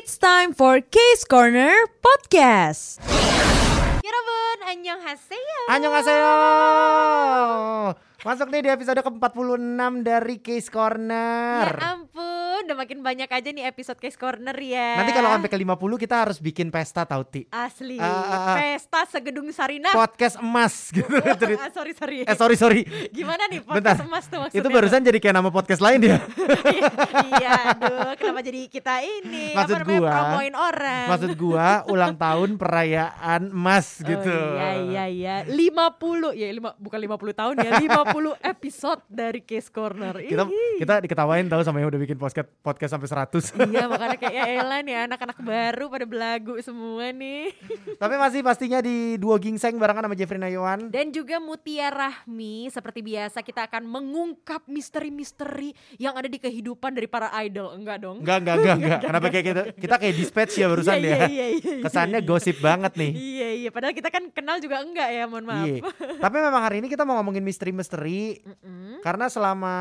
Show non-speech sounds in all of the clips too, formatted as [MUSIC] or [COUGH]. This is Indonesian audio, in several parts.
It's time for Case Corner Podcast. 여러분 안녕하세요. Annyeonghaseyo. Masuk nih di episode ke-46 dari Case Ya Corner. ampun, udah makin banyak aja nih episode Case Corner ya. Nanti kalau sampai ke-50 kita harus bikin pesta tau Ti. asli ah, ah. pesta segedung Sarinah. Podcast emas [LAUGHS] gitu. Jadi- ah, sorry sorry. eh sorry sorry. Gimana nih Bentar. podcast emas tuh maksudnya? Itu barusan jadi kayak nama podcast lain ya. [LAUGHS] iya, aduh, kenapa jadi kita ini? Maksud apa namanya gua- promoin orang. Maksud gua ulang tahun perayaan emas gitu. Oh, iya iya iya. 50 ya lima, bukan 50 tahun ya, 50 episode dari Case Corner. Kita kita diketawain tahu sama yang udah bikin podcast podcast sampai 100. Iya [LAUGHS] makanya kayak ya elah nih anak-anak baru pada belagu semua nih. Tapi masih pastinya di duo gingseng barengan sama Jeffrey Nayawan. Dan juga Mutia Rahmi seperti biasa kita akan mengungkap misteri-misteri yang ada di kehidupan dari para idol. Enggak dong. Enggak, enggak, enggak, enggak. Kenapa kayak gitu? Kita kayak dispatch ya barusan Iya, ya. iya, iya, iya, Kesannya iya. gosip banget nih. Iya iya padahal kita kan kenal juga enggak ya mohon maaf. Iya. Tapi memang hari ini kita mau ngomongin misteri-misteri Mm-mm. karena selama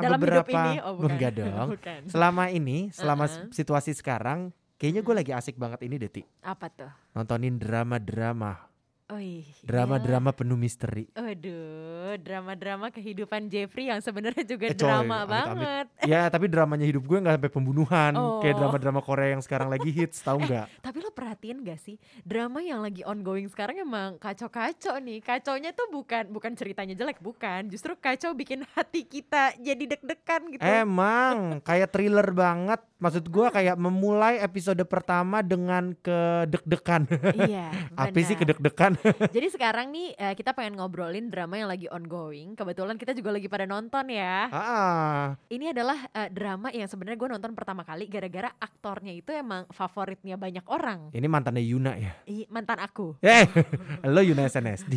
Dalam beberapa hidup ini oh bukan. enggak [LAUGHS] dong. bukan. Selama ini, selama Uh-uh. situasi sekarang, kayaknya gue lagi asik banget ini Deti. Apa tuh? Nontonin drama-drama, Oh iya. drama-drama penuh misteri. Waduh, drama-drama kehidupan Jeffrey yang sebenarnya juga Eh, coy, drama amit-amit. banget. [LAUGHS] Ya, tapi dramanya hidup gue nggak sampai pembunuhan, kayak Oh. drama-drama Korea yang sekarang lagi hits, tahu nggak? Tapi lo perhatiin gak sih drama yang lagi ongoing sekarang emang kacau-kacau nih. Kacaunya tuh bukan bukan ceritanya jelek, bukan. Justru kacau bikin hati kita jadi deg-degan gitu. Emang [LAUGHS] kayak thriller banget. Maksud gue kayak memulai episode pertama dengan kedek-dekan. iya. [LAUGHS] Apa sih benar. [LAUGHS] Jadi sekarang nih eh, kita pengen ngobrolin drama yang lagi ongoing. Kebetulan kita juga lagi pada nonton ya. ah, Ini adalah eh, drama yang sebenarnya gue nonton pertama kali gara-gara aktornya itu emang favoritnya banyak orang. ini mantannya Yuna ya. Ih, mantan aku. Eh, [LAUGHS] lo Yuna SNSD.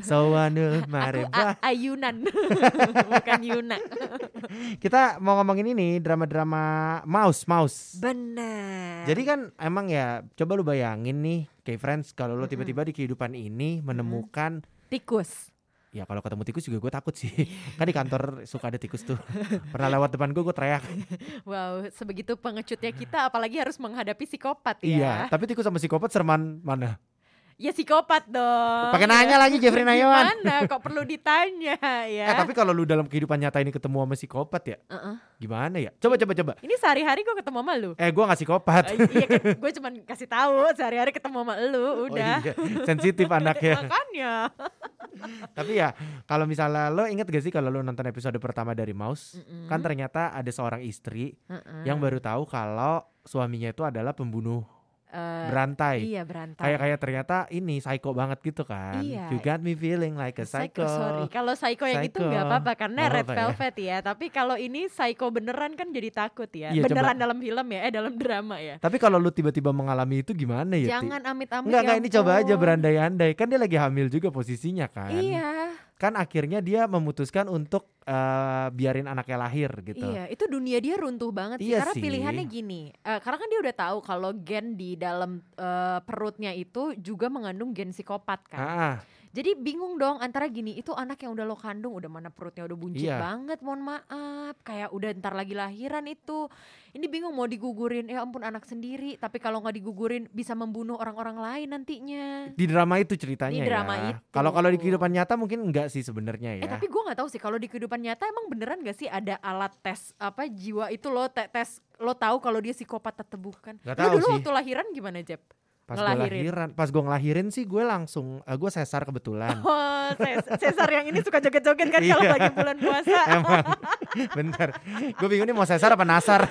Sawanul Aku Mareba. A- Ayunan, [LAUGHS] bukan Yuna. Kita mau ngomongin ini drama-drama mouse, mouse. Benar. Jadi kan emang ya coba lu bayangin nih kayak friends kalau lo tiba-tiba di kehidupan ini menemukan tikus. ya kalau ketemu tikus juga gue takut sih. [LAUGHS] Kan di kantor suka ada tikus tuh. Pernah lewat depan gue gue teriak. [LAUGHS] Wow, sebegitu pengecutnya kita apalagi harus menghadapi psikopat ya. iya tapi tikus sama psikopat serman mana Ya psikopat dong. pakai nanya lagi Jeffrey Nayawan Gimana kok perlu ditanya ya? eh tapi kalau lu dalam kehidupan nyata ini ketemu sama psikopat ya Uh-uh. gimana ya coba coba coba Ini sehari-hari gue ketemu sama lu. eh gue gak psikopat Eh, iya kan, gue cuman kasih tahu sehari-hari ketemu sama lu, udah. Oh iya, sensitif [LAUGHS] anaknya. Makanya. Tapi ya kalau misalnya lo inget gak sih kalau lo nonton episode pertama dari Mouse, Mm-mm. kan ternyata ada seorang istri Uh-uh. yang baru tahu kalau suaminya itu adalah pembunuh Eh, berantai. Iya berantai. Kayak kayak ternyata ini psycho banget gitu kan. Iya. You got me feeling like a psycho. Sorry, kalau psycho yang itu Psycho. nggak apa-apa karena Nggak red apa-apa ya. velvet ya. Tapi kalau ini psycho beneran kan jadi takut ya. Iya, beneran coba. dalam film ya, eh dalam drama ya. Tapi kalau lu tiba-tiba mengalami itu gimana ya? Jangan amit-amit. Enggak, ya enggak ini coba aja berandai-andai. Kan dia lagi hamil juga posisinya kan. Iya, Kan akhirnya dia memutuskan untuk eh, biarin anaknya lahir gitu. iya. Itu dunia dia runtuh banget sih. Iya karena sih. pilihannya gini. eh, karena kan dia udah tahu kalau gen di dalam eh, perutnya itu juga mengandung gen psikopat kan. Ah, Jadi bingung dong antara gini, itu anak yang udah lo kandung udah mana perutnya udah buncit Iya. banget, mohon maaf. Kayak udah ntar lagi lahiran itu. Ini bingung mau digugurin, ya ampun anak sendiri. Tapi kalau nggak digugurin bisa membunuh orang-orang lain nantinya. di drama itu ceritanya Di drama ya. itu. Kalau kalau di kehidupan nyata mungkin enggak sih sebenarnya ya. Eh tapi gue nggak tahu sih kalau di kehidupan nyata emang beneran gak sih ada alat tes apa jiwa itu lo te- tes lo tahu kalau dia psikopat atau bukan? Nggak Lo tahu dulu sih. waktu lahiran gimana Jeb? Pas gue lahiran, pas gue ngelahirin sih gue langsung, gue sesar kebetulan. [LAUGHS] Oh, ses- Cesar yang ini suka joget-joget kan [LAUGHS] kalau Iya. lagi bulan puasa. [LAUGHS] Emang, bentar. Gue bingung nih mau sesar apa nasar.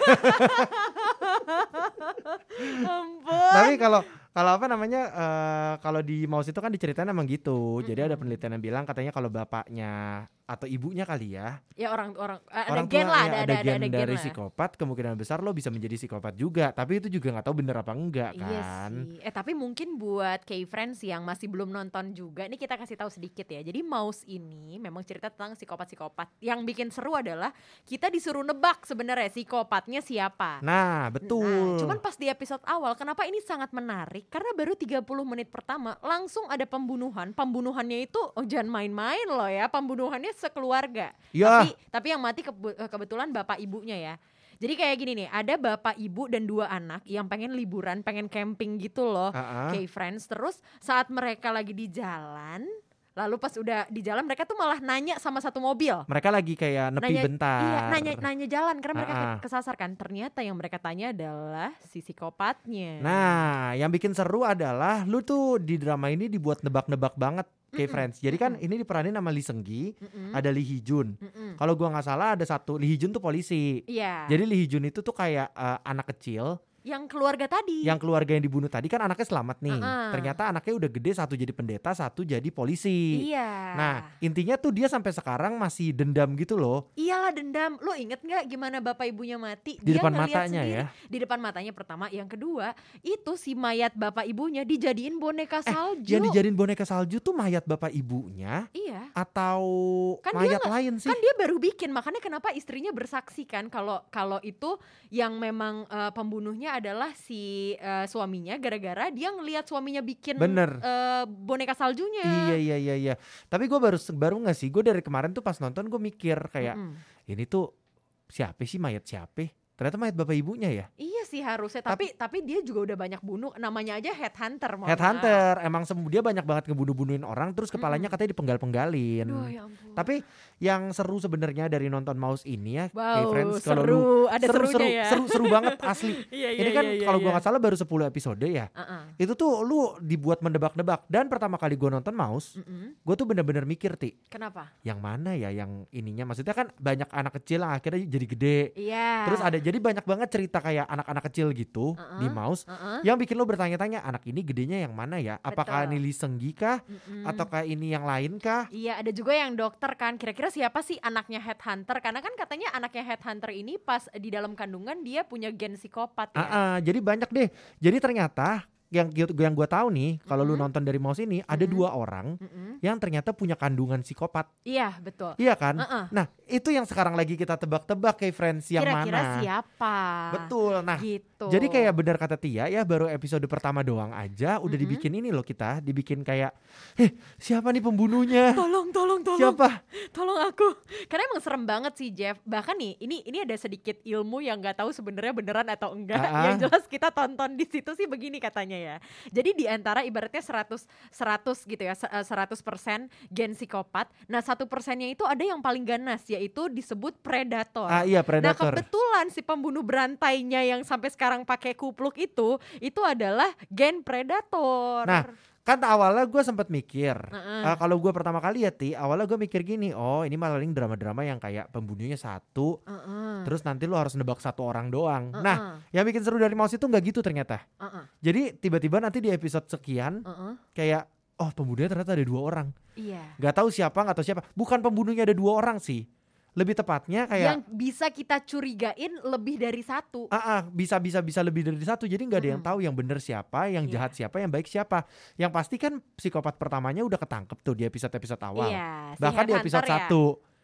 Ampun. Tapi kalau kalau apa namanya eh, kalau di mouse itu kan diceritain emang gitu. Jadi ada penelitian yang bilang katanya kalau bapaknya atau ibunya kali ya, Ya orang orang eh, ada orang gen lah, ada ada, ada gen ada, dari lah. psikopat, kemungkinan besar lo bisa menjadi psikopat juga. Tapi itu juga nggak tahu bener apa enggak Iya kan. sih. Eh tapi mungkin buat K-Friends yang masih belum nonton juga, ini kita kasih tahu sedikit ya. Jadi Mouse ini memang cerita tentang psikopat-psikopat. Yang bikin seru adalah kita disuruh nebak sebenarnya psikopatnya siapa. Nah, betul. Nah, cuman pas di episode awal, kenapa ini sangat menarik? Karena baru 30 menit pertama langsung ada pembunuhan. Pembunuhannya itu oh jangan main-main loh ya, pembunuhannya sekeluarga. ya, Tapi tapi yang mati eh, kebetulan bapak ibunya ya. Jadi kayak gini nih, ada bapak ibu dan dua anak yang pengen liburan, pengen camping gitu loh. Ah, ah. Kayak friends. Terus saat mereka lagi di jalan, lalu pas udah di jalan mereka tuh malah nanya sama satu mobil. Mereka lagi kayak nepi Nanya- bentar. Iya, nanya nanya jalan karena mereka ah. kesasar kan. Ternyata yang mereka tanya adalah si psikopatnya. Nah, yang bikin seru adalah lu tuh di drama ini dibuat nebak-nebak banget kayak Mm-mm, Friends. Jadi kan mm-mm. ini diperanin sama Lee Seung Gi, Mm-mm, ada Lee Hee Jun. mm-mm. Kalau gua nggak salah ada satu Lee Hee Jun tuh polisi. Iya. Jadi Lee Hee Jun itu tuh kayak eh, anak kecil yang keluarga tadi. yang keluarga yang dibunuh tadi kan anaknya selamat nih. Ah-ah. Ternyata anaknya udah gede, satu jadi pendeta, satu jadi polisi. Iya. Nah, intinya tuh dia sampai sekarang masih dendam gitu loh Iyalah dendam. Lo inget nggak gimana bapak ibunya mati? di Dia depan matanya sendiri. ya. Di depan matanya pertama, yang kedua itu si mayat bapak ibunya dijadiin boneka salju. Yang dijadiin boneka salju tuh mayat bapak ibunya Iya. atau Kan dia mayat nggak- lain sih? Kan dia baru bikin, makanya kenapa istrinya bersaksi kan kalau kalau itu yang memang eh, pembunuhnya adalah si eh, suaminya gara-gara dia ngelihat suaminya bikin Bener. eh, boneka saljunya. Iya iya iya iya. Tapi gue baru baru nggak sih? Gue dari kemarin tuh pas nonton gue mikir kayak Mm-mm. ini tuh siapa sih mayat siapa? Ternyata mayat bapak ibunya ya. Iya sih harusnya, tapi tapi dia juga udah banyak bunuh. Namanya aja headhunter. mohon Headhunter emang dia banyak banget ngebunuh-bunuhin orang terus kepalanya Mm-mm. katanya dipenggal-penggalin. Duh, ya ampun. Tapi yang seru sebenarnya dari nonton Mouse ini ya, wow, kayak friends kalau seru, lu ada seru seru, ya. seru seru banget [LAUGHS] asli. Iya, ini kan kalau gua nggak salah baru 10 episode ya. Uh-uh. Itu tuh lu dibuat mendebak-nebak dan pertama kali gua nonton Mouse, Mm-mm. gue tuh bener-bener mikir ti, Kenapa? yang mana ya yang ininya maksudnya kan banyak anak kecil yang akhirnya jadi gede. Iya. Terus ada jadi banyak banget cerita kayak anak-anak kecil gitu Uh-uh. di Mouse Uh-uh. yang bikin lo bertanya-tanya anak ini gedenya yang mana ya? Apakah Betul. ini Lee Seung Gi kah Mm-mm. ataukah ini yang lain kah? Iya ada juga yang dokter kan Kira-kira siapa sih anaknya headhunter Karena kan katanya anaknya headhunter ini Pas di dalam kandungan dia punya gen psikopat ya ah, jadi banyak deh. Jadi ternyata yang yang gue tahu nih kalau lu Mm-mm. nonton dari Mouse ini ada Mm-mm. dua orang Mm-mm. yang ternyata punya kandungan psikopat. Iya betul Iya kan? Uh-uh. Nah, itu yang sekarang lagi kita tebak-tebak kayak friends yang Kira-kira mana. siapa Betul. Nah, Gitu Jadi kayak benar kata Tia ya baru episode pertama doang aja udah Mm-mm. dibikin ini loh kita, dibikin kayak eh siapa nih pembunuhnya? [LAUGHS] Tolong tolong tolong Siapa? Tolong aku Karena emang serem banget sih Jeff Bahkan nih ini ini ada sedikit ilmu yang nggak tahu sebenarnya beneran atau enggak Ah, ah. Yang jelas kita tonton di situ sih begini katanya ya. Jadi di antara ibaratnya 100 100 gitu ya se- eh, 100% gen psikopat Nah satu persennya itu ada yang paling ganas yaitu disebut predator. Ah iya Nah predator. kebetulan si pembunuh berantainya yang sampai sekarang pakai kupluk itu Itu adalah gen predator. Nah, kan awalnya gue sempat mikir Heeh. eh, kalau gue pertama kali ya ti awalnya gue mikir gini oh ini malah paling drama-drama yang kayak pembunuhnya satu Heeh. terus nanti lu harus nebak satu orang doang nah Heeh. yang bikin seru dari mouse itu nggak gitu ternyata Heeh. jadi tiba-tiba nanti di episode sekian Heeh. kayak oh pembunuhnya ternyata ada dua orang Iya nggak tahu siapa nggak tahu siapa bukan pembunuhnya ada dua orang sih lebih tepatnya kayak yang bisa kita curigain lebih dari satu. Ah, bisa bisa bisa lebih dari satu. Jadi nggak ada yang Mm-mm. tahu yang benar siapa, yang Iya. jahat siapa, yang baik siapa. Yang pasti kan psikopat pertamanya udah ketangkep tuh di episode-episode awal. Si Bahkan di episode ya.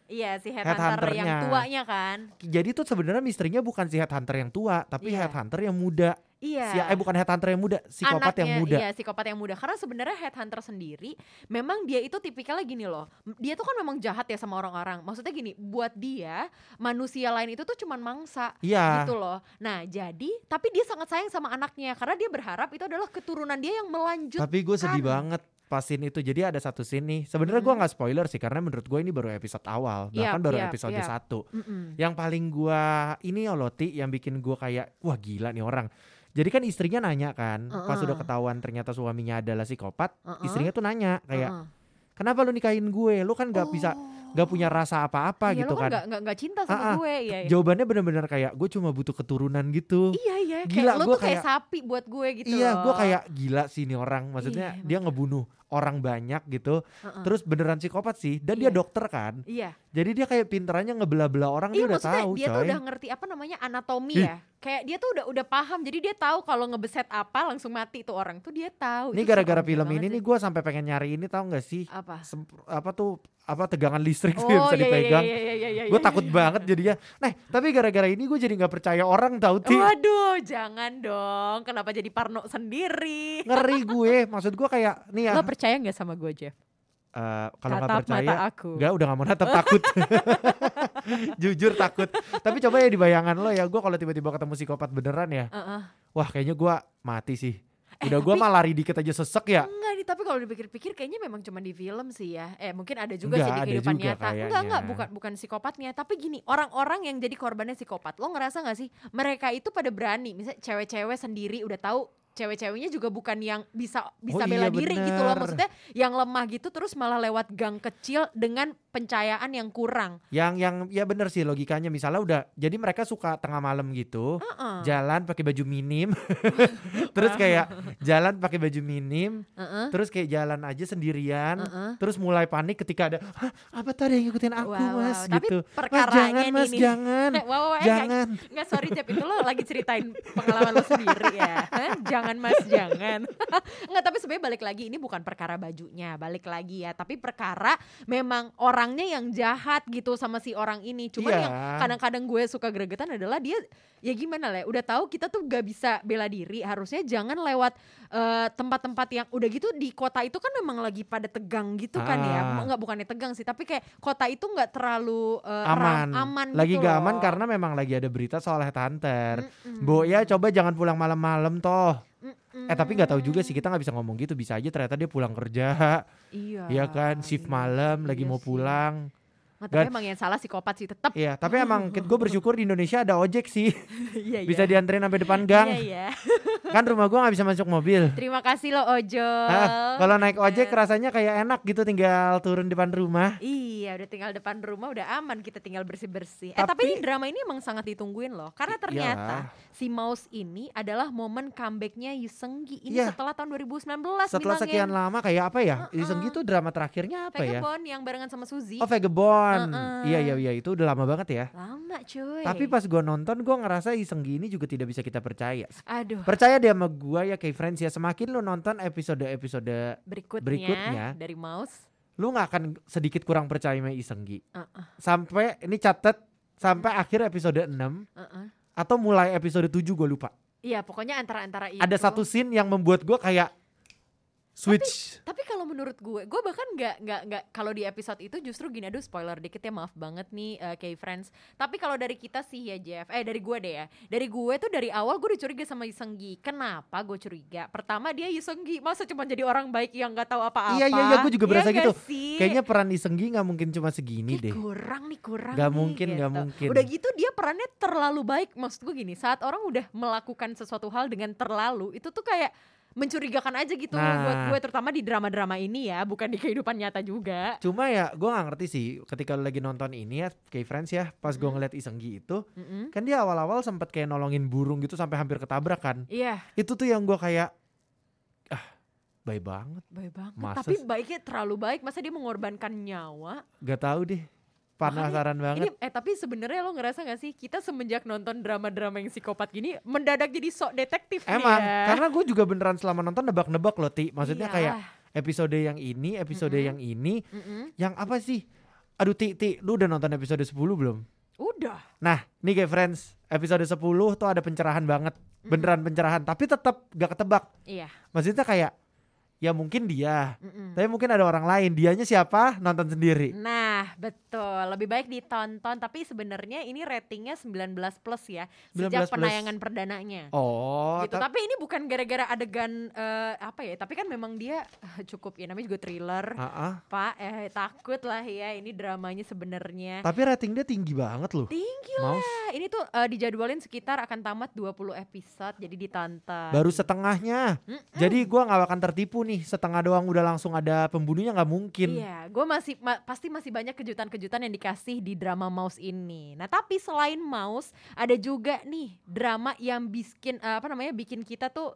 Iya, si headhunter yang Headhunternya. tuanya kan. Jadi tuh sebenarnya misterinya bukan si headhunter yang tua, tapi Iya. headhunter yang muda. Iya. Si, eh bukan headhunter yang muda, psikopat yang Anaknya, muda. Iya, psikopat yang muda. Karena sebenarnya headhunter sendiri memang dia itu tipikalnya gini loh. Dia tuh kan memang jahat ya sama orang-orang. Maksudnya gini, buat dia manusia lain itu tuh cuman mangsa. Iya. Gitu loh. Nah, jadi tapi dia sangat sayang sama anaknya karena dia berharap itu adalah keturunan dia yang melanjut. Tapi gue sedih banget pas scene itu. Jadi ada satu scene nih. Sebenarnya gue Mm-mm. nggak spoiler sih karena menurut gue ini baru episode awal, Yap, bahkan baru yap, episode yap. satu. Mm-mm. Yang paling gua ini ya Loti yang bikin gua kayak wah gila nih orang. Jadi kan istrinya nanya kan, pas Uh-uh. udah ketahuan ternyata suaminya adalah psikopat, Uh-uh. istrinya tuh nanya kayak, Uh-uh. kenapa lu nikahin gue? Lu kan nggak bisa, nggak punya rasa apa-apa Iya, gitu lo kan. Gak, gak, gak cinta sama Ah, gue iya, iya. Jawabannya bener-bener kayak gue cuma butuh keturunan gitu. Iya iya Gila, kayak lo tuh kayak, kayak- sapi buat gue gitu iya, gue kayak gila sih nih orang. Maksudnya Iya, dia ngebunuh orang banyak gitu. Heeh. Terus beneran psikopat sih. Dan dia Iya. dokter kan. Iya, Jadi dia kayak pinterannya ngebelah-belah orang iya dia udah maksudnya tahu dia tuh coy. udah ngerti apa namanya anatomi Ih. ya. Kayak dia tuh udah udah paham. Jadi dia tahu kalau ngebeset apa langsung mati tuh orang tuh dia tahu. Ini gara-gara film ini sih. nih gue sampai pengen nyari ini tahu nggak sih? apa? Apa tuh apa tegangan listrik tuh Oh yang bisa iya iya dipegang. iya iya iya iya. gue iya, takut iya. banget jadinya. Nah, tapi gara-gara ini gue jadi nggak percaya orang tahu ti. Waduh, jangan dong. Kenapa jadi Parno sendiri? Ngeri gue. Maksud gue kayak nih ya. Lo percaya nggak sama gue, Jeff? eh, kalau nggak percaya mata aku. Enggak, udah gak mau natap takut. [LAUGHS] Jujur takut. Tapi coba ya di bayangan lo ya, gue kalau tiba-tiba ketemu psikopat beneran ya, Heeh. wah kayaknya gue mati sih. Eh, Udah gue mah lari dikit aja sesek ya. Enggak nih, tapi kalau dipikir-pikir kayaknya memang cuma di film sih ya. Eh mungkin ada juga Enggak, sih di kehidupan nyata. Enggak, kayaknya. enggak, bukan bukan psikopatnya, tapi gini, orang-orang yang jadi korbannya psikopat. Lo ngerasa gak sih mereka itu pada berani, misalnya cewek-cewek sendiri udah tahu cewek-ceweknya juga bukan yang bisa bisa Oh bela iya, diri gitu loh bener. maksudnya yang lemah gitu terus malah lewat gang kecil dengan pencahayaan yang kurang Yang yang ya bener sih logikanya misalnya udah jadi mereka suka tengah malam gitu. Heeh. Jalan pakai baju minim. [LAUGHS] [LAUGHS] terus kayak jalan pakai baju minim, Heeh. terus kayak jalan aja sendirian. Heeh. Terus mulai panik ketika ada Hah, apa tadi yang ngikutin aku Wow, mas wow. Tapi gitu. Mas perkaranya jangan mas nih. jangan. [LAUGHS] Wow, wow, eh, jangan. Enggak sorry Jep itu lo lagi ceritain pengalaman lo sendiri ya? Jangan mas jangan Enggak tapi sebenarnya balik lagi ini bukan perkara bajunya Balik lagi ya Tapi perkara memang orangnya yang jahat gitu sama si orang ini Cuman Iya. yang kadang-kadang gue suka gregetan adalah dia Ya gimana lah ya, udah tahu kita tuh gak bisa bela diri Harusnya jangan lewat eh, tempat-tempat yang udah gitu di kota itu kan memang lagi pada tegang gitu kan ya Ah. Enggak bukannya tegang sih Tapi kayak kota itu nggak terlalu eh, aman. ram- aman lagi gitu gak aman loh. karena memang lagi ada berita soal headhunter. Mm-mm. Bu ya coba jangan pulang malam-malam toh. Mm-mm. Eh tapi nggak tahu juga sih kita nggak bisa ngomong gitu. Bisa aja ternyata dia pulang kerja, Iya. [LAUGHS] ya kan shift malam lagi Iya mau sih. pulang. Nggak, tapi emang yang salah psikopat sih tetap. Iya, tapi emang [LAUGHS] gue bersyukur di Indonesia ada ojek sih. Iya, bisa iya. dianterin sampai depan gang. Iya, iya. [LAUGHS] Kan rumah gua nggak bisa masuk mobil. Terima kasih lo ojol. Ah, kalau naik ojek Iya. rasanya kayak enak gitu tinggal turun depan rumah. Iya, udah tinggal depan rumah udah aman kita tinggal bersih-bersih. Eh Tapi- tapi ini drama ini emang sangat ditungguin loh. Karena ternyata iyalah. si Mouse ini adalah momen comebacknya Yusenggi. Ini Iya. setelah tahun 2019 Setelah bilangnya. sekian lama kayak apa ya? Heeh. Iseng gitu drama terakhirnya apa ya? Vagabond yang barengan sama Suzy. Oh Vagabond. Heeh. Iya iya iya itu udah lama banget ya. Lama cuy. Tapi pas gua nonton gua ngerasa Iseng ini juga tidak bisa kita percaya. Aduh, Percaya deh sama gua ya kayak friends ya semakin lu nonton episode-episode berikutnya, berikutnya. dari Mouse. lu nggak akan sedikit kurang percaya sama Isenggi. Uh-uh, Sampai ini catet sampai akhir episode 6 uh-uh. atau mulai episode 7 gue lupa. Iya, pokoknya antara-antara itu. Ada satu scene yang membuat gua kayak switch. Tapi kalau menurut gue, gue bahkan nggak nggak nggak kalau di episode itu justru gini aduh spoiler dikit ya maaf banget nih uh, Kay friends. Tapi kalau dari kita sih ya Jeff, eh dari gue deh ya, dari gue tuh dari awal gue dicuriga sama Yusenggi. Kenapa gue curiga? Pertama dia Yusenggi, masa cuma jadi orang baik yang nggak tahu apa-apa? Iya, iya, iya, gue juga berasa Iya gitu. sih? Kayaknya peran Isenggi nggak mungkin cuma segini Kayak deh. kurang nih kurang Gak nih, mungkin, gak gitu. mungkin. Udah gitu dia perannya terlalu baik Maksud gue gini Saat orang udah melakukan sesuatu hal dengan terlalu Itu tuh kayak mencurigakan aja gitu Nah. buat gue terutama di drama-drama ini ya bukan di kehidupan nyata juga Cuma ya gue nggak ngerti sih ketika lu lagi nonton ini ya kayak friends ya pas gue Mm-mm. ngeliat Isenggi itu Mm-mm. kan dia awal-awal sempet kayak nolongin burung gitu sampai hampir ketabrak kan. iya Itu tuh yang gue kayak ah baik banget. baik banget Masa tapi baiknya terlalu baik masa dia mengorbankan nyawa Gak tahu deh. Penasaran ini banget. eh tapi sebenarnya lo ngerasa gak sih kita semenjak nonton drama-drama yang psikopat gini mendadak jadi sok detektif Emang nih ya karena gue juga beneran selama nonton nebak-nebak loh Ti. Maksudnya Iya. kayak episode yang ini, episode Mm-mm. yang ini, Mm-mm. yang apa sih? Aduh Ti, Ti, lu udah nonton episode 10 belum? udah Nah, nih kayak friends, episode 10 tuh ada pencerahan banget. Beneran pencerahan, tapi tetap gak ketebak. iya Maksudnya kayak ya mungkin dia, Mm-mm. tapi mungkin ada orang lain. Dianya siapa? Nonton sendiri. Nah, betul. Lebih baik ditonton. Tapi sebenarnya ini ratingnya 19 plus ya. 19 Sejak plus. penayangan perdananya. Oh, gitu. ta- Tapi ini bukan gara-gara adegan eh, apa ya? Tapi kan memang dia eh, cukup ya namanya juga thriller. Ah. Pak, eh takut lah ya ini dramanya sebenarnya. Tapi rating dia tinggi banget loh. Tinggi Mouse lah. Ini tuh eh, dijadwalin sekitar akan tamat 20 episode jadi ditonton. baru setengahnya. Mm-mm. Jadi gua nggak akan tertipu nih. Setengah doang udah langsung ada pembunuhnya nggak mungkin. Iya, gue masih ma- pasti masih banyak kejutan-kejutan yang dikasih di drama Mouse ini. Nah, tapi selain Mouse, ada juga nih drama yang bikin apa namanya bikin kita tuh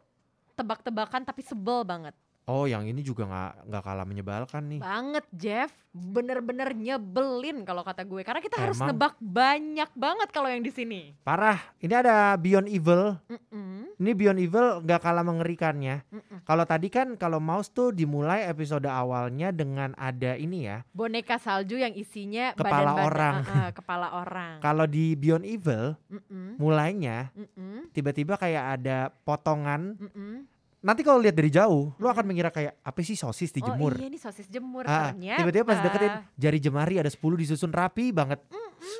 tebak-tebakan tapi sebel banget. Oh, yang ini juga nggak nggak kalah menyebalkan nih. Banget, Jeff. Bener-bener nyebelin kalau kata gue. Karena kita harus Emang. nebak banyak banget kalau yang di sini. Parah. Ini ada Beyond Evil. Mm-mm, Ini Beyond Evil nggak kalah mengerikannya. Kalau tadi kan kalau Mouse tuh dimulai episode awalnya dengan ada ini ya. Boneka salju yang isinya Kepala badan-badan orang. eh, [LAUGHS] kepala orang. Kalau di Beyond Evil Mm-mm, mulainya mm-mm, tiba-tiba kayak ada potongan mm-mm. Nanti kalau lihat dari jauh, lu akan mengira kayak apa sih sosis dijemur. Oh iya nih sosis jemur Ah, ternyata. tiba-tiba pas deketin jari jemari ada 10 disusun rapi banget.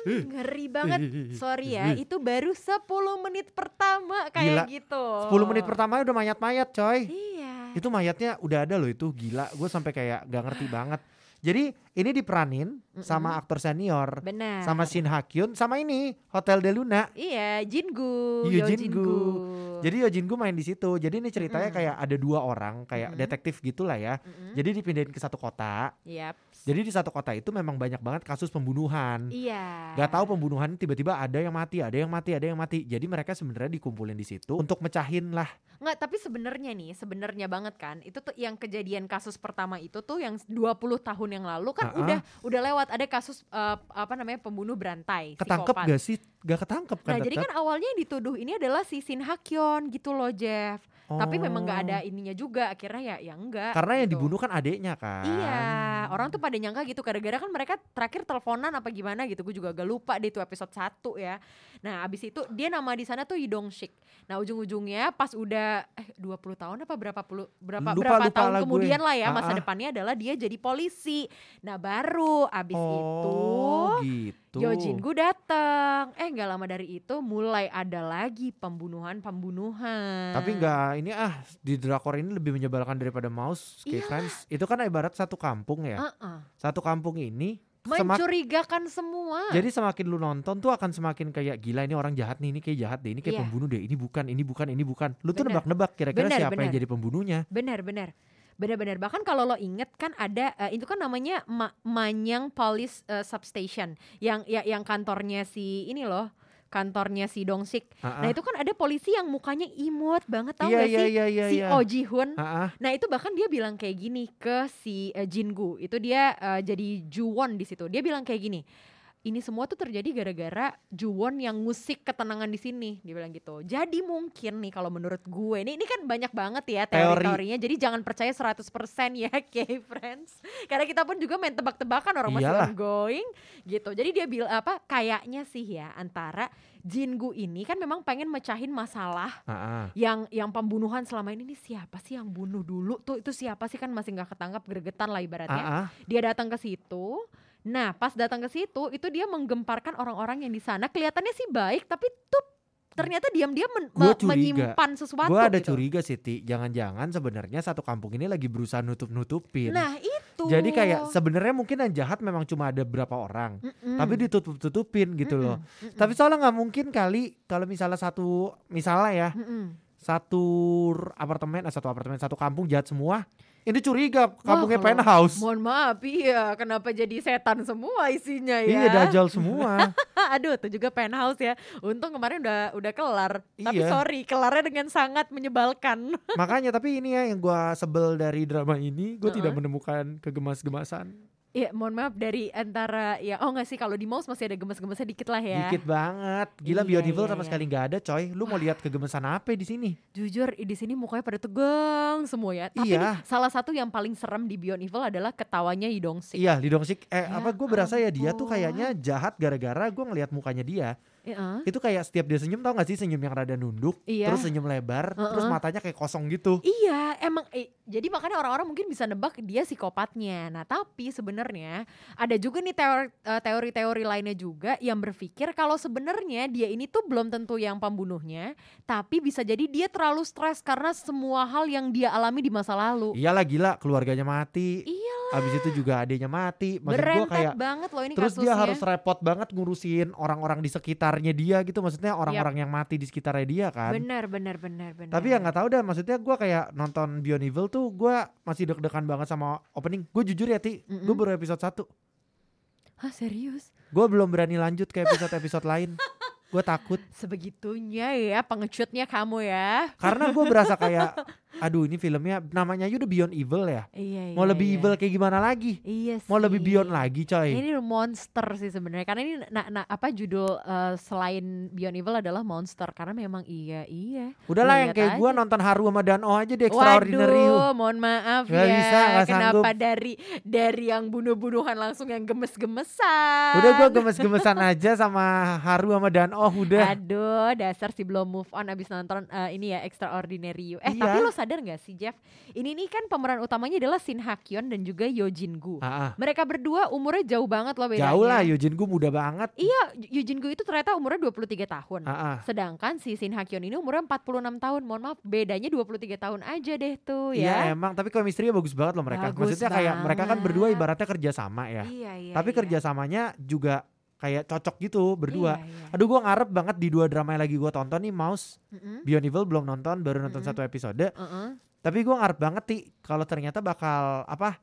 Hmm, ngeri banget. Sorry ya, itu baru 10 menit pertama kayak Gila. gitu. 10 menit pertama udah mayat-mayat coy. Iya. Itu mayatnya udah ada loh itu gila. Gue sampai kayak gak ngerti [GASPS] banget. Jadi ini diperanin sama aktor senior. Benar. Sama Shin Ha Kyun sama ini Hotel de Luna. Iya, Jingu. Iya, Yo Jingu. Jadi Yo Jin Gu main di situ. Jadi ini ceritanya Mm-mm. kayak ada dua orang kayak Mm-mm. detektif gitulah ya. Mm-mm. Jadi dipindahin ke satu kota. Yap. Jadi di satu kota itu memang banyak banget kasus pembunuhan. Iya. Gak tahu pembunuhan tiba-tiba ada yang mati, ada yang mati, ada yang mati. Jadi mereka sebenarnya dikumpulin di situ untuk mecahin lah. Nggak, tapi sebenarnya nih, sebenarnya banget kan. Itu tuh yang kejadian kasus pertama itu tuh yang 20 tahun yang lalu kan Ah-ah. udah udah lewat ada kasus eh, apa namanya pembunuh berantai, Ketangkep psikopat. gak sih? Gak ketangkep kan Nah, jadi kan awalnya yang dituduh ini adalah si Shin Hakyon gitu loh, Jeff. Tapi memang nggak Oh. ada ininya juga. Akhirnya ya ya enggak. Karena yang gitu. dibunuh kan adeknya kan. Iya, orang tuh pada nyangka gitu gara-gara kan mereka terakhir teleponan apa gimana gitu. Gue juga agak lupa deh itu episode 1 ya. Nah, abis itu dia nama di sana tuh Yidong Shik. Nah, ujung-ujungnya pas udah eh 20 tahun apa berapa puluh berapa Lupa- berapa lupa tahun lah gue. kemudian lah ya masa Ah, ah. depannya adalah dia jadi polisi. Nah, baru abis itu Oh gitu. Yojin gue datang. Eh nggak lama dari itu mulai ada lagi pembunuhan-pembunuhan. Tapi nggak ini ah di drakor ini lebih menyebalkan daripada Mouse, kayak Iyalah. Friends. Itu kan ibarat satu kampung ya. Heeh. Satu kampung ini semak- Mencurigakan semua. jadi semakin lu nonton tuh akan semakin kayak gila ini orang jahat nih, ini kayak jahat deh, ini kayak Iya. pembunuh deh, ini bukan, ini bukan, ini bukan. Lu tuh nebak-nebak kira-kira Bener, siapa yang bener. jadi pembunuhnya. Benar-benar. Benar-benar bahkan kalau lo inget kan ada eh, itu kan namanya Ma- Manyang Police eh, Substation yang ya, yang kantornya si ini loh kantornya si Dongsik. Ah, Nah ah. itu kan ada polisi yang mukanya imut banget tau Iya gak iya sih iya iya. si iya. Oh Ji Hoon. Ah. Nah itu bahkan dia bilang kayak gini ke si eh, Jingu. Itu dia eh, jadi Juwon di situ. Dia bilang kayak gini. Ini semua tuh terjadi gara-gara Juwon yang ngusik ketenangan di sini, dia bilang gitu. Jadi mungkin nih kalau menurut gue, ini ini kan banyak banget ya Teori. teori-teorinya. Jadi jangan percaya 100% ya, [LAUGHS] K-friends. Karena kita pun juga main tebak-tebakan orang masih Iyalah. ongoing gitu. Jadi dia bilang apa? Kayaknya sih ya antara Jingu ini kan memang pengen mecahin masalah Ah, ah. yang yang pembunuhan selama ini. Nih siapa sih yang bunuh dulu? Tuh itu siapa sih? Kan masih nggak ketangkap gregetan lah ibaratnya. Ah, ah. dia datang ke situ. Nah pas datang ke situ itu dia menggemparkan orang-orang yang di sana. Kelihatannya sih baik tapi tuh ternyata diam-diam men- Gua me- curiga. menyimpan sesuatu Gue ada gitu. curiga sih, Ti. Jangan-jangan sebenarnya satu kampung ini lagi berusaha nutup-nutupin. nah itu Jadi kayak sebenarnya mungkin yang jahat memang cuma ada berapa orang, Mm-mm. tapi ditutup-tutupin gitu loh. Mm-mm. Mm-mm. Tapi soalnya nggak mungkin kali kalau misalnya satu misalnya ya Mm-mm. satu r- apartemen, eh, satu apartemen, satu kampung jahat semua. Ini curiga kampungnya Wah, kalau- penthouse. mohon maaf iya kenapa jadi setan semua isinya ya Iya dajal semua. [LAUGHS] Aduh, tuh juga penthouse ya. Untung kemarin udah udah kelar. Tapi Iya. sorry, kelarnya dengan sangat menyebalkan. Makanya tapi ini ya yang gua sebel dari drama ini, gue tidak Uh-uh. menemukan kegemas-gemasan. Iya, mohon maaf dari antara ya oh nggak sih kalau di mouse masih ada gemes-gemesnya dikit lah ya. Dikit banget. Gila Iya, Beyond Evil iya, sama iya. sekali nggak ada, coy. Lu mau lihat kegemesan apa di sini? Jujur di sini mukanya pada tegang semua ya. Tapi Iya. nih, salah satu yang paling serem di Beyond Evil adalah ketawanya Yidong Sik. Iya, Lee Dong Sik. Eh, Ya apa gue berasa ya dia tuh kayaknya jahat gara-gara gue ngelihat mukanya dia. Iya. Itu kayak setiap dia senyum tau gak sih senyum yang rada nunduk, Iya. terus senyum lebar, Uh-uh. terus matanya kayak kosong gitu. Iya, emang eh, jadi makanya orang-orang mungkin bisa nebak dia psikopatnya. Nah, tapi sebenarnya ada juga nih teori- eh, teori-teori lainnya juga yang berpikir kalau sebenarnya dia ini tuh belum tentu yang pembunuhnya, tapi bisa jadi dia terlalu stres karena semua hal yang dia alami di masa lalu. Iyalah gila, keluarganya mati. Iya, Abis itu juga adanya mati. Maksud gue kayak banget loh ini Terus kasusnya. dia harus repot banget ngurusin orang-orang di sekitarnya dia gitu. Maksudnya orang-orang yang mati di sekitarnya dia kan. Benar, benar, benar, benar. Tapi ya nggak tahu dah. Maksudnya gue kayak nonton Beyond Evil tuh gue masih deg-degan banget sama opening. Gue jujur ya Ti, gue Mm-mm. baru episode 1. Hah, serius? Gue belum berani lanjut ke episode-episode lain. Gue takut. [LAUGHS] Sebegitunya ya pengecutnya kamu ya. Karena gue berasa kayak, [LAUGHS] aduh ini filmnya namanya aja udah Beyond Evil ya. Iya, Mau iya, lebih iya. evil kayak gimana lagi? Iya Mau lebih sih. beyond lagi coy. Ini monster sih sebenarnya karena ini nah, nah, apa judul eh, selain Beyond Evil adalah monster karena memang iya iya. Udahlah yang kayak gue nonton Haru sama Dano aja deh Extraordinary. Waduh, mohon maaf Nggak ya. bisa, Kenapa sanggup. dari dari yang bunuh-bunuhan langsung yang gemes-gemesan? Udah gue gemes-gemesan [LAUGHS] aja sama Haru sama Dano udah. Aduh, dasar si belum move on abis nonton eh, ini ya Extraordinary. Eh Iya. tapi lo sadar nggak sih Jeff? Ini nih kan pemeran utamanya adalah Shin Ha Kyon dan juga Yo Jin Gu. Ah, ah. Mereka berdua umurnya jauh banget loh bedanya. Jauh lah Yojin gue muda banget. Iya, Yo Jin Gu itu ternyata umurnya 23 tahun. Ah, ah. Sedangkan si Shin Ha Kyon ini umurnya 46 tahun. Mohon maaf, bedanya 23 tahun aja deh tuh ya. Iya emang tapi chemistry-nya bagus banget loh mereka. Bagus Maksudnya kayak mereka kan berdua banget. ibaratnya kerja sama ya. Iya, iya. tapi iya. kerjasamanya juga kayak cocok gitu berdua. Iya, iya. Aduh gua ngarep banget di dua drama yang lagi gua tonton nih Mouse Mm-mm, Beyond Evil belum nonton baru nonton Mm-mm. satu episode. mm-mm. Tapi gua ngarep banget ti kalau ternyata bakal apa?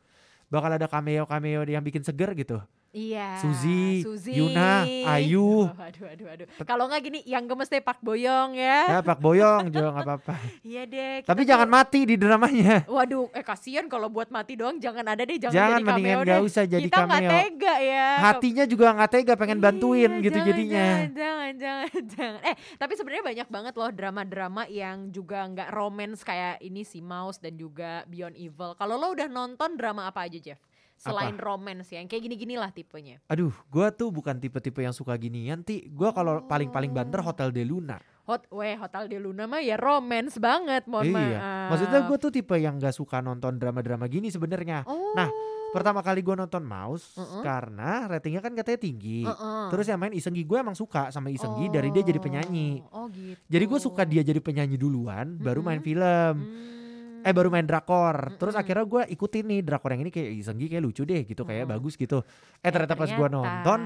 Bakal ada cameo cameo yang bikin seger gitu. Iya. Suzy, Suzy. Yuna, Ayu. [LAUGHS] Oh, aduh, aduh, aduh. Kalau nggak gini, yang gemes deh Pak Boyong ya. Ya Pak Boyong [LAUGHS] juga nggak apa-apa. Iya deh. kita Tapi tuh- jangan mati di dramanya. Waduh, eh kasihan kalau buat mati doang jangan ada deh, jangan, Jangan jadi cameo deh. usah jadi Kita nggak cameo. tega ya. Hatinya juga nggak tega pengen bantuin Iya, gitu jangan, jadinya. Jangan, jangan, jangan, [LAUGHS] jangan. Eh, tapi sebenarnya banyak banget loh drama-drama yang juga nggak romance kayak ini si Mouse dan juga Beyond Evil. Kalau lo udah nonton drama apa aja, Jeff? Selain romance ya, yang kayak gini-gini lah tipenya. Aduh, gua tuh bukan tipe-tipe yang suka ginian, ti. Gua kalau paling-paling banter Hotel de Luna. Hot, weh, Hotel de Luna mah ya romance banget, mohon iya. maaf. Maksudnya gue tuh tipe yang gak suka nonton drama-drama gini sebenarnya. Oh. Nah, Pertama kali gua nonton Mouse Mm-mm. karena ratingnya kan katanya tinggi. Heeh. Terus yang main Isenggi gue emang suka sama Isenggi dari dia jadi penyanyi. Oh gitu. Jadi gue suka dia jadi penyanyi duluan, baru main film. Hmm. Eh baru main drakor. Terus Mm-mm. akhirnya gue ikutin nih drakor yang ini kayak Isenggi kayak lucu deh gitu, kayak Mm. bagus gitu. Eh ternyata pas gue nonton,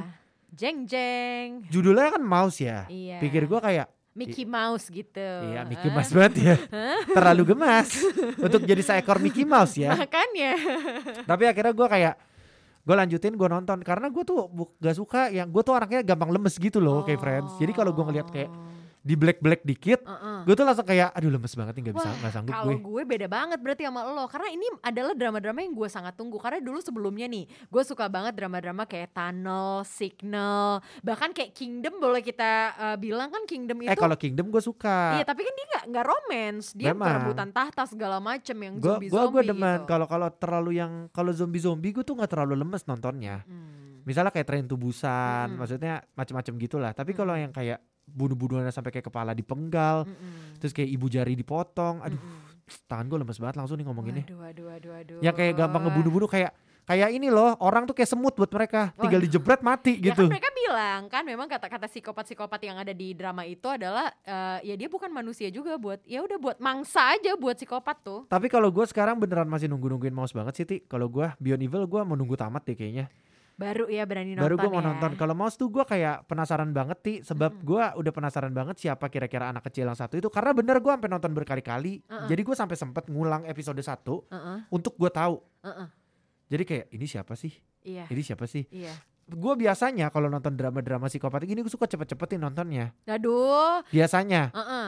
jeng jeng. judulnya kan Mouse ya. Iya. Pikir gue kayak Mickey Mouse gitu. Iya Mickey? Mouse banget ya [LAUGHS] Terlalu gemas Untuk jadi seekor Mickey Mouse ya Makanya. Tapi akhirnya gue kayak Gue lanjutin gue nonton Karena gue tuh gak suka yang Gue tuh orangnya gampang lemes gitu loh kayak Friends Jadi kalau gue ngeliat kayak di black-black dikit Heeh. Gue tuh langsung kayak Aduh lemes banget nih gak bisa Wah, gak sanggup Kalau gue gue beda banget berarti sama lo Karena ini adalah drama-drama yang gue sangat tunggu Karena dulu sebelumnya nih Gue suka banget drama-drama kayak Tunnel, Signal Bahkan kayak Kingdom boleh kita eh, bilang kan Kingdom itu Eh kalau Kingdom gue suka Iya tapi kan dia gak, nggak romance Dia Memang. perebutan tahta segala macem yang Gue zombie-zombie gue gue demen gitu. kalau kalau terlalu yang kalau zombie zombie gue tuh nggak terlalu lemes nontonnya. Hmm. Misalnya kayak Train to Busan, Mm-mm. maksudnya macam-macam gitulah. Tapi kalau Mm-mm. yang kayak bunuh-bunuhannya sampai kayak kepala dipenggal, Mm-mm. terus kayak ibu jari dipotong, aduh Mm-mm. tangan gue lemes banget langsung nih ngomonginnya. Waduh, waduh. Yang kayak gampang ngebunuh-bunuh kayak kayak ini loh orang tuh kayak semut buat mereka, tinggal Waduh. dijebret mati Ya gitu. kan mereka bilang kan memang kata-kata psikopat-psikopat yang ada di drama itu adalah eh, ya dia bukan manusia juga buat ya udah buat mangsa aja buat psikopat tuh. Tapi kalau gue sekarang beneran masih nunggu-nungguin mouse banget sih, Ti. Kalau gue Beyond Evil gue mau nunggu tamat deh kayaknya. Baru ya berani nonton Baru gue mau ya. nonton. Kalau mouse tuh gue kayak penasaran banget, Ti. Sebab Mm-mm. gue udah penasaran banget siapa kira-kira anak kecil yang satu itu. Karena bener gue sampai nonton berkali-kali. Uh-uh. Jadi gue sampai sempet ngulang episode satu Heeh, untuk gue tahu. heeh. Jadi kayak ini siapa sih? Iya, Ini siapa sih? iya. Gue biasanya kalau nonton drama-drama psikopat gini gue suka cepet-cepetin nontonnya. Aduh. Biasanya. Heeh.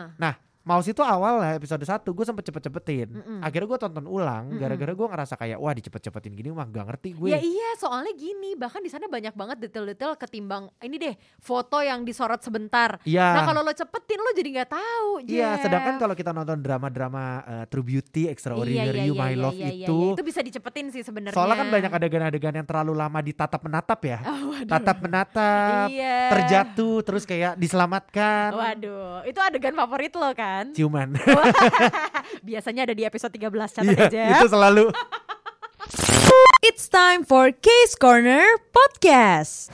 Mouse itu awal lah episode 1 gue sempet cepet-cepetin. Mm-mm. Akhirnya gue tonton ulang gara-gara gue ngerasa kayak wah dicepet-cepetin gini mah gak ngerti gue. Ya iya, soalnya gini, bahkan di sana banyak banget detail-detail ketimbang ini deh, foto yang disorot sebentar. Iya. Nah, kalau lo cepetin lo jadi nggak tahu, Iya, sedangkan kalau kita nonton drama-drama eh, True Beauty, Extraordinary Iya, You, My Love iya, iya, itu, iya. itu bisa dicepetin sih sebenarnya. soalnya kan banyak adegan-adegan yang terlalu lama ditatap menatap ya, [LAUGHS] Oh, waduh. tatap menatap, Iya. terjatuh, terus kayak diselamatkan, Waduh, itu adegan favorit lo kan? Ciuman. [LAUGHS] Biasanya ada di episode 13 catat Iya, aja. itu selalu. It's time for Case Corner Podcast.